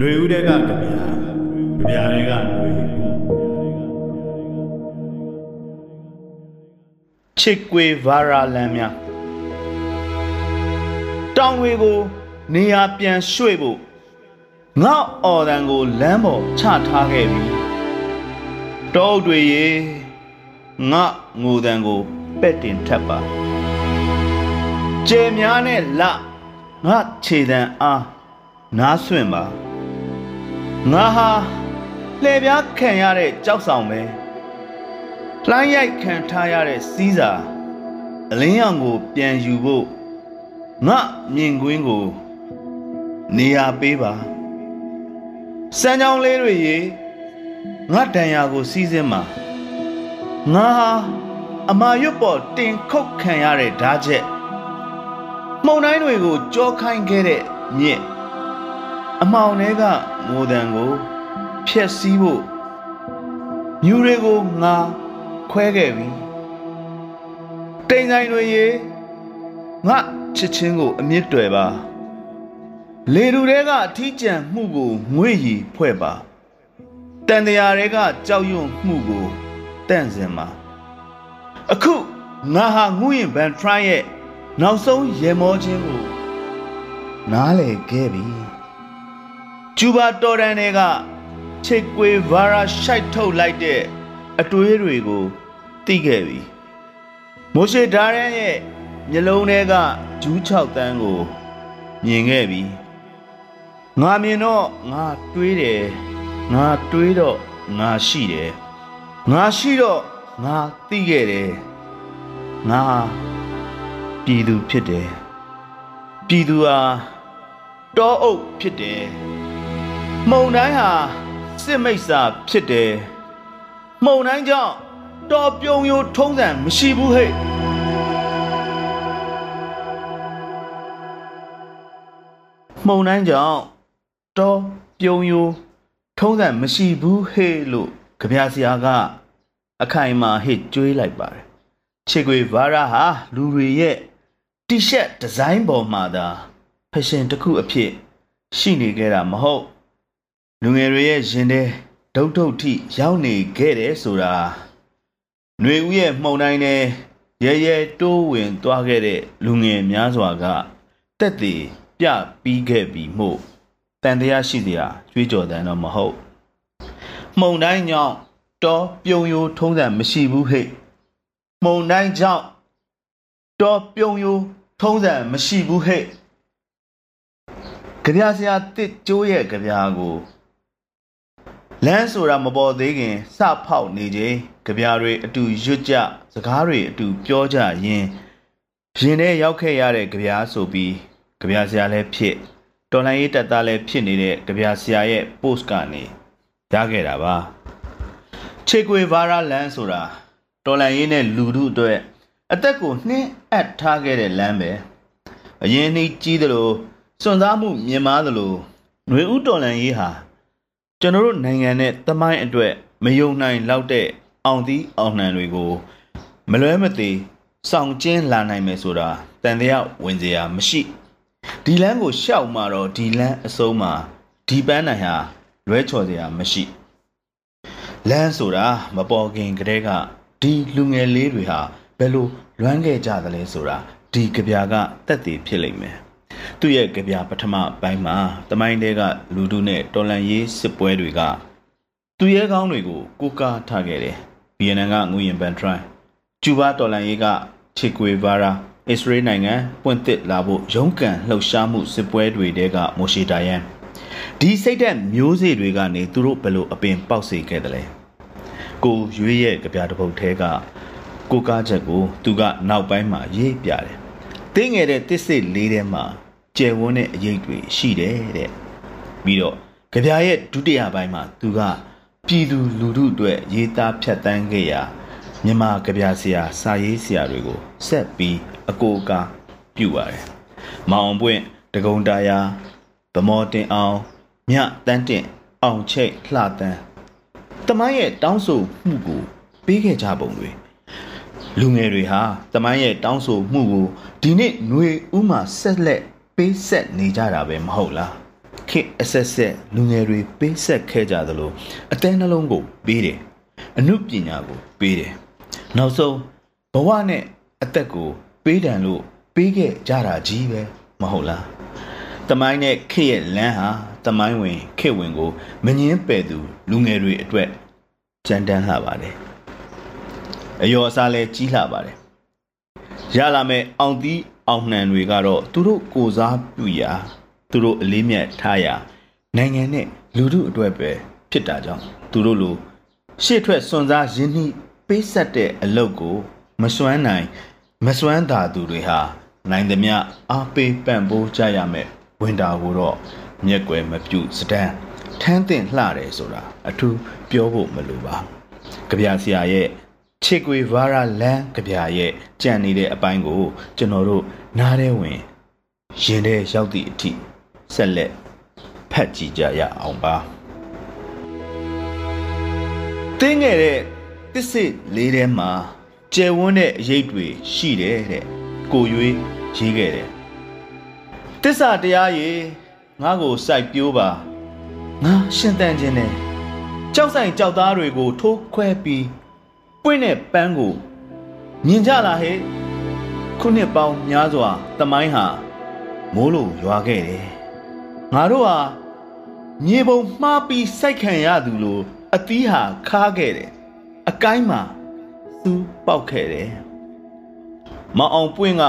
လွေဦးတဲ့ကကြပြာကြပြာတွေကလွေချစ်ကွေဗာရာလန်များတောင်တွေကို နေရာပြန်ရွှေ့ဖို့ငေါအော်တန်ကိုလမ်းပေါ်ချထားခဲ့ပြီတောအုပ်တွေရေငါငိုတန်ကိုပက်တင်ထပ်ပါကျေများနဲ့လငါခြေတန်အားနားဆွင့်ပါ ငါဟာလှည့်ပြားခံရတဲ့ကြောက်ဆောင်ပဲလှိုင်းရိုက်ခံထားရတဲ့စီးစာအလင်းရောင်ကို ပြန်ယူဖို့ငါမြင်ကွင်းကို နေရာပေးပါစမ်းချောင်းလေးတွေရေငါတန်ရာကိုစီးစင်းမှာငါဟာအမာရွတ်ပေါ်တင်ခုတ်ခံရတဲ့ဓာချက်မှုန်တိုင်းတွေကိုကြောခိုင်းခဲ့တဲ့မြင့်အမောင်တွေက ငိုတန်ကိုဖျက်ဆီးဖို့မြူတွေကိုငါခွဲခဲ့ပြီတိမ်ဆိုင်တွေရေငါချစ်ချင်းကို အမြင့်တွယ်ပါလေတူတွေကအထီးကျန်မှုကိုငွေ့ရီဖွဲ့ပါတန်တရာတွေကကြောက်ရွံ့မှုကိုတန့်စင်ပါအခုငါဟာငုရင်ဗန်ထရိုင်းရဲ့နောက်ဆုံးရေမောခြင်းကိုနားလေခဲ့ပြီ ကျူဘာတော်တန်တွေကချစ်ကွေဗာရာရှိုက်ထုတ်လိုက်တဲ့အတွေးတွေကိုသိခဲ့ပြီမိုရှေဒါရန်ရဲ့မျက်လုံးထဲကဂျူး6တန်းကိုမြင်ခဲ့ပြီငါမြင်တော့ငါတွေးတယ်ငါတွေးတော့ငါရှိတယ်ငါရှိတော့ငါသိခဲ့တယ်ငါပြည်သူဖြစ်တယ်ပြည်သူဟာတောအုပ်ဖြစ်တယ် မှုံတိုင်းဟာစစ်မိတ်စာဖြစ်တယ်မှုံတိုင်းကြောင့်တော်ပြုံယိုထုံးစံမရှိဘူးဟဲ့မှုံတိုင်းကြောင့်တော်ပြုံယိုထုံးစံမရှိဘူးဟဲ့လို့ကြပြဆရာကအခိုင်အမာဟစ်ကြွေးလိုက်ပါတယ်ခြေခွေဗာရာဟာလူတွေရဲ့တီရှပ်ဒီဇိုင်းပေါ်မှာသာဖက်ရှင်တစ်ခုအဖြစ်ရှိနေခဲ့တာမဟုတ် လူငယ်တွေရဲ့ရင်ထဲဒုတ်ဒုတ်ထိရောက်နေခဲ့တယ်ဆိုတာຫນွေဦးရဲ့မှုန်တိုင်းနဲ့ရဲရဲတိုးဝင်သွားခဲ့တဲ့လူငယ်များစွာကတက်သေးပြပြီးခဲ့ပြီမို့တန်တရားရှိစရာကြွေးကြော်တန်းတော့မဟုတ်မှုန်တိုင်းကြောင့်တော့ပြုံယိုထုံးစံမရှိဘူးဟဲ့မှုန်တိုင်းကြောင့်တော့ပြုံယိုထုံးစံမရှိဘူးဟဲ့ကြပြဆရာတစ်ကျိုးရဲ့ကြပြကို လမ်းဆိုတာမပေါ်သေးခင်စဖောက်နေချိန်ကြပြတွေအတူရွတ်ကြစကားတွေအတူပြောကြရင်ရင်ထဲရောက်ခဲ့ရတဲ့ကြပြဆိုပြီးကြပြဆရာလည်းဖြစ်တော်လိုင်းရေးတက်သားလည်းဖြစ်နေတဲ့ကြပြဆရာရဲ့ post ကနေရခဲ့တာပါချေကွေဗာရာလန်ဆိုတာတော်လိုင်းရေးနဲ့လူထုအတွက်အသက်ကိုနှင်းအပ်ထားခဲ့တဲ့လမ်းပဲအရင်နှီးကြီးသလိုစွန့်စားမှုမြင်မာသလိုຫນွေဥတော်လန်ရေးဟာ ကျွန်တော်တို့နိုင်ငံနဲ့တမိုင်းအတွက်မယုံနိုင်လောက်တဲ့အောင်သီးအောင်နှံတွေကို မလွဲမသွေဆောင်ကျင်းလာနိုင်မယ်ဆိုတာတန်တရားဝင်စရာမရှိဒီလမ်းကိုရှောက်မှာတော့ဒီလမ်းအစုံးမှာဒီပန်းနိုင်ဟာလွဲချော်စရာမရှိလမ်းဆိုတာမပေါ်ခင်ကတည်းကဒီလူငယ်လေးတွေဟာဘယ်လိုလွမ်းခဲ့ကြသလဲဆိုတာဒီကြပြာကတက်တည်ဖြစ်လိမ့်မယ် သူ့ရဲ့ကြပြပထမပိုင်းမှာတမိုင်းတဲကလူထုနဲ့တော်လန်ရေးစစ်ပွဲတွေကသူရဲကောင်းတွေကိုကိုကားထားခဲ့တယ်ဗီယက်နမ်ကငွေရင်ပန်ထရိုင်းကျူဘာတော်လန်ရေးကချီကွေဗာရာအစ္စရေးနိုင်ငံပွင့်သစ်လာဖို့ရုန်းကန်လှုပ်ရှားမှုစစ်ပွဲတွေတဲကမိုရှီတာယန်ဒီစိတ်သက်မျိုးစေ့တွေကနေသူတို့ဘယ်လိုအပင်ပေါက်စေခဲ့တယ်လဲကိုရွေးရဲ့ကြပြတပုတ်ထဲကကိုကားချက်ကိုသူကနောက်ပိုင်းမှာရေးပြတယ်။တင်းငယ်တဲ့တစ်စစ်လေးထဲမှာ ကျယ်ဝန်းတဲ့အရေးတွေရှိတယ်တဲ့။ပြီးတော့ကြပြရဲ့ဒုတိယပိုင်းမှာသူကပြည်သူလူထုအတွက်ရေးသားဖြတ်တန်းခဲ့ရာမြန်မာကြပြဆရာစာရေးဆရာတွေကိုဆက်ပြီးအကိုအကားပြုပါတယ်။မောင်ပွင့်တကုံတာယာဗမော်တင်အောင်မြတန်းတင်အောင်ချိတ်လှတန်းတမိုင်းရဲ့တောင်းဆိုမှုကိုပေးခဲ့ကြပုံတွေလူငယ်တွေဟာတမိုင်းရဲ့တောင်းဆိုမှုကိုဒီနေ့ຫນွေဥမှာဆက်လက် ပေးဆက်နေကြတာပဲမဟုတ်လားခခေတ်အဆက်ဆက်လူငယ်တွေပေးဆက်ခဲ့ကြသလိုအသေးနှလုံးကိုပေးတယ်အမှုပညာကိုပေးတယ်နောက်ဆုံးဘဝနဲ့အသက်ကို ပေးတယ်လို့ပေးခဲ့ကြတာကြီးပဲမဟုတ်လားတမိုင်းနဲ့ခေတ်ရဲ့လမ်းဟာတမိုင်းဝင်ခေတ်ဝင်ကိုမငင်းပယ်သူလူငယ်တွေအတွက်ကြမ်းတမ်းလှပါတယ်အယောအစားလဲကြီးလှပါတယ်ရလာမဲ့အောင်သီး အောင်နှံတွေကတော့သူတို့ကိုစားပြုရာသူတို့အလေးမြတ်ထားရာနိုင်ငံနဲ့လူထုအတွက်ပဲဖြစ်တာကြောင့်သူတို့လိုရှေ့ထွက်စွန်စားရင်းနှီးပေးဆက်တဲ့အလုပ်ကို မစွမ်းနိုင် မစွမ်းသာသူတွေဟာနိုင်သမျှအားပေးပံ့ပိုးကြရမယ်ဝင်တာကိုတော့မျက်ကွယ်မပြုစတန်းထမ်းတင်လှတယ်ဆိုတာအထူးပြောဖို့မလိုပါကြပြဆရာရဲ့ ချေကွေဗာရာလန်ကြပြရဲ့ကြံနေတဲ့အပိုင်းကို ကျွန်တော်တို့နားထဲဝင်ရင်ထဲရောက်သည့်အထိဆက်လက်ဖတ်ကြည့်ကြရအောင်ပါတင်းငယ်တဲ့တစ္စစ်လေးထဲမှာကျယ်ဝန်းတဲ့အရေးတွေရှိတယ်တဲ့ကိုရွေးရေးခဲ့တယ်တစ္ဆာတရားရေငါ့ကိုစိုက်ပြိုးပါငါရှင်တန်ခြင်းနဲ့ကြောက်ဆိုင်ကြောက်သားတွေကိုထိုးခွဲပြီး ပွင့်တဲ့ပန်းကိုမြင်ကြလားဟဲ့ခုနှစ်ပေါင်းများစွာတမိုင်းဟာမိုးလိုရွာခဲ့တယ်ငါတို့ဟာမြေပုံမှားပြီးစိုက်ခံရသူလိုအသီးဟာခါခဲ့တယ်အကိုင်းမှာသူပေါက်ခဲ့တယ်မအောင်ပွင့်က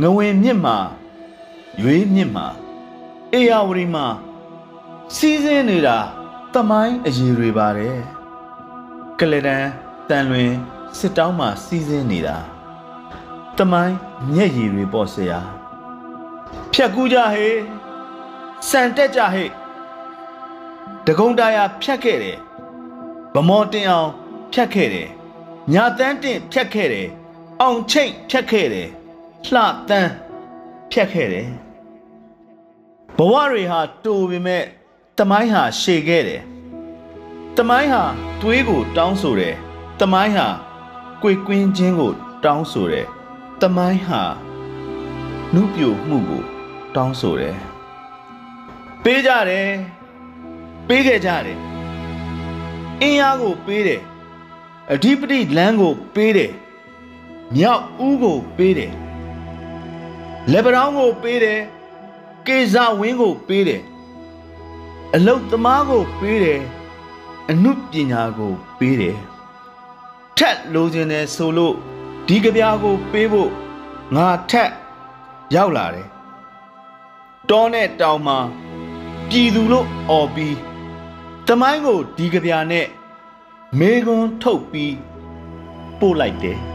ငဝင်မြစ်မှာရွေးမြစ်မှာအေယာဝတီမှာစီးစင်းနေတာတမိုင်းအရေးတွေပါတယ်ကလဒန် တန်လွင်စစ်တောင်းမှာစီးစင်းနေတာတမိုင်းမျက်ရည်တွေပေါ့ဆရာဖြတ်ကူးကြဟေးစံတက်ကြဟေးတကုံတရာဖြတ်ခဲ့တယ်ဗမော်တင်အောင်ဖြတ်ခဲ့တယ်ညာတန်းတင်ဖြတ်ခဲ့တယ်အောင်ချိတ်ဖြတ်ခဲ့တယ်လှတန်းဖြတ်ခဲ့တယ်ဘဝတွေဟာတူပေမဲ့တမိုင်းဟာရှည်ခဲ့တယ်တမိုင်းဟာတွေးကိုတောင်းဆိုတယ် တမိုင်းဟာကြွေကွင်းချင်းကို တောင်းဆိုတယ်တမိုင်းဟာနုပြိုမှုကိုတောင်းဆိုတယ်ပေးကြတယ်ပေးခဲ့ကြတယ်အင်းအားကိုပေးတယ်အဓိပတိလမ်းကိုပေးတယ်မြောက်ဦးကိုပေးတယ်လက်ပတောင်းကိုပေးတယ်ကေဇဝင်းကိုပေးတယ်အလုတ်သမားကိုပေးတယ်အနုပညာကိုပေးတယ် ထက်လိုချင်တယ်ဆိုလို့ဒီကြပြားကိုပေးဖို့ငါထက်ရောက်လာတယ်တောနဲ့တောင်မှာပြည်သူလို့អော်ပြီးတမိုင်းကိုဒီကြပြားနဲ့မေကွန်းထုတ်ပြီးပို့လိုက်တယ်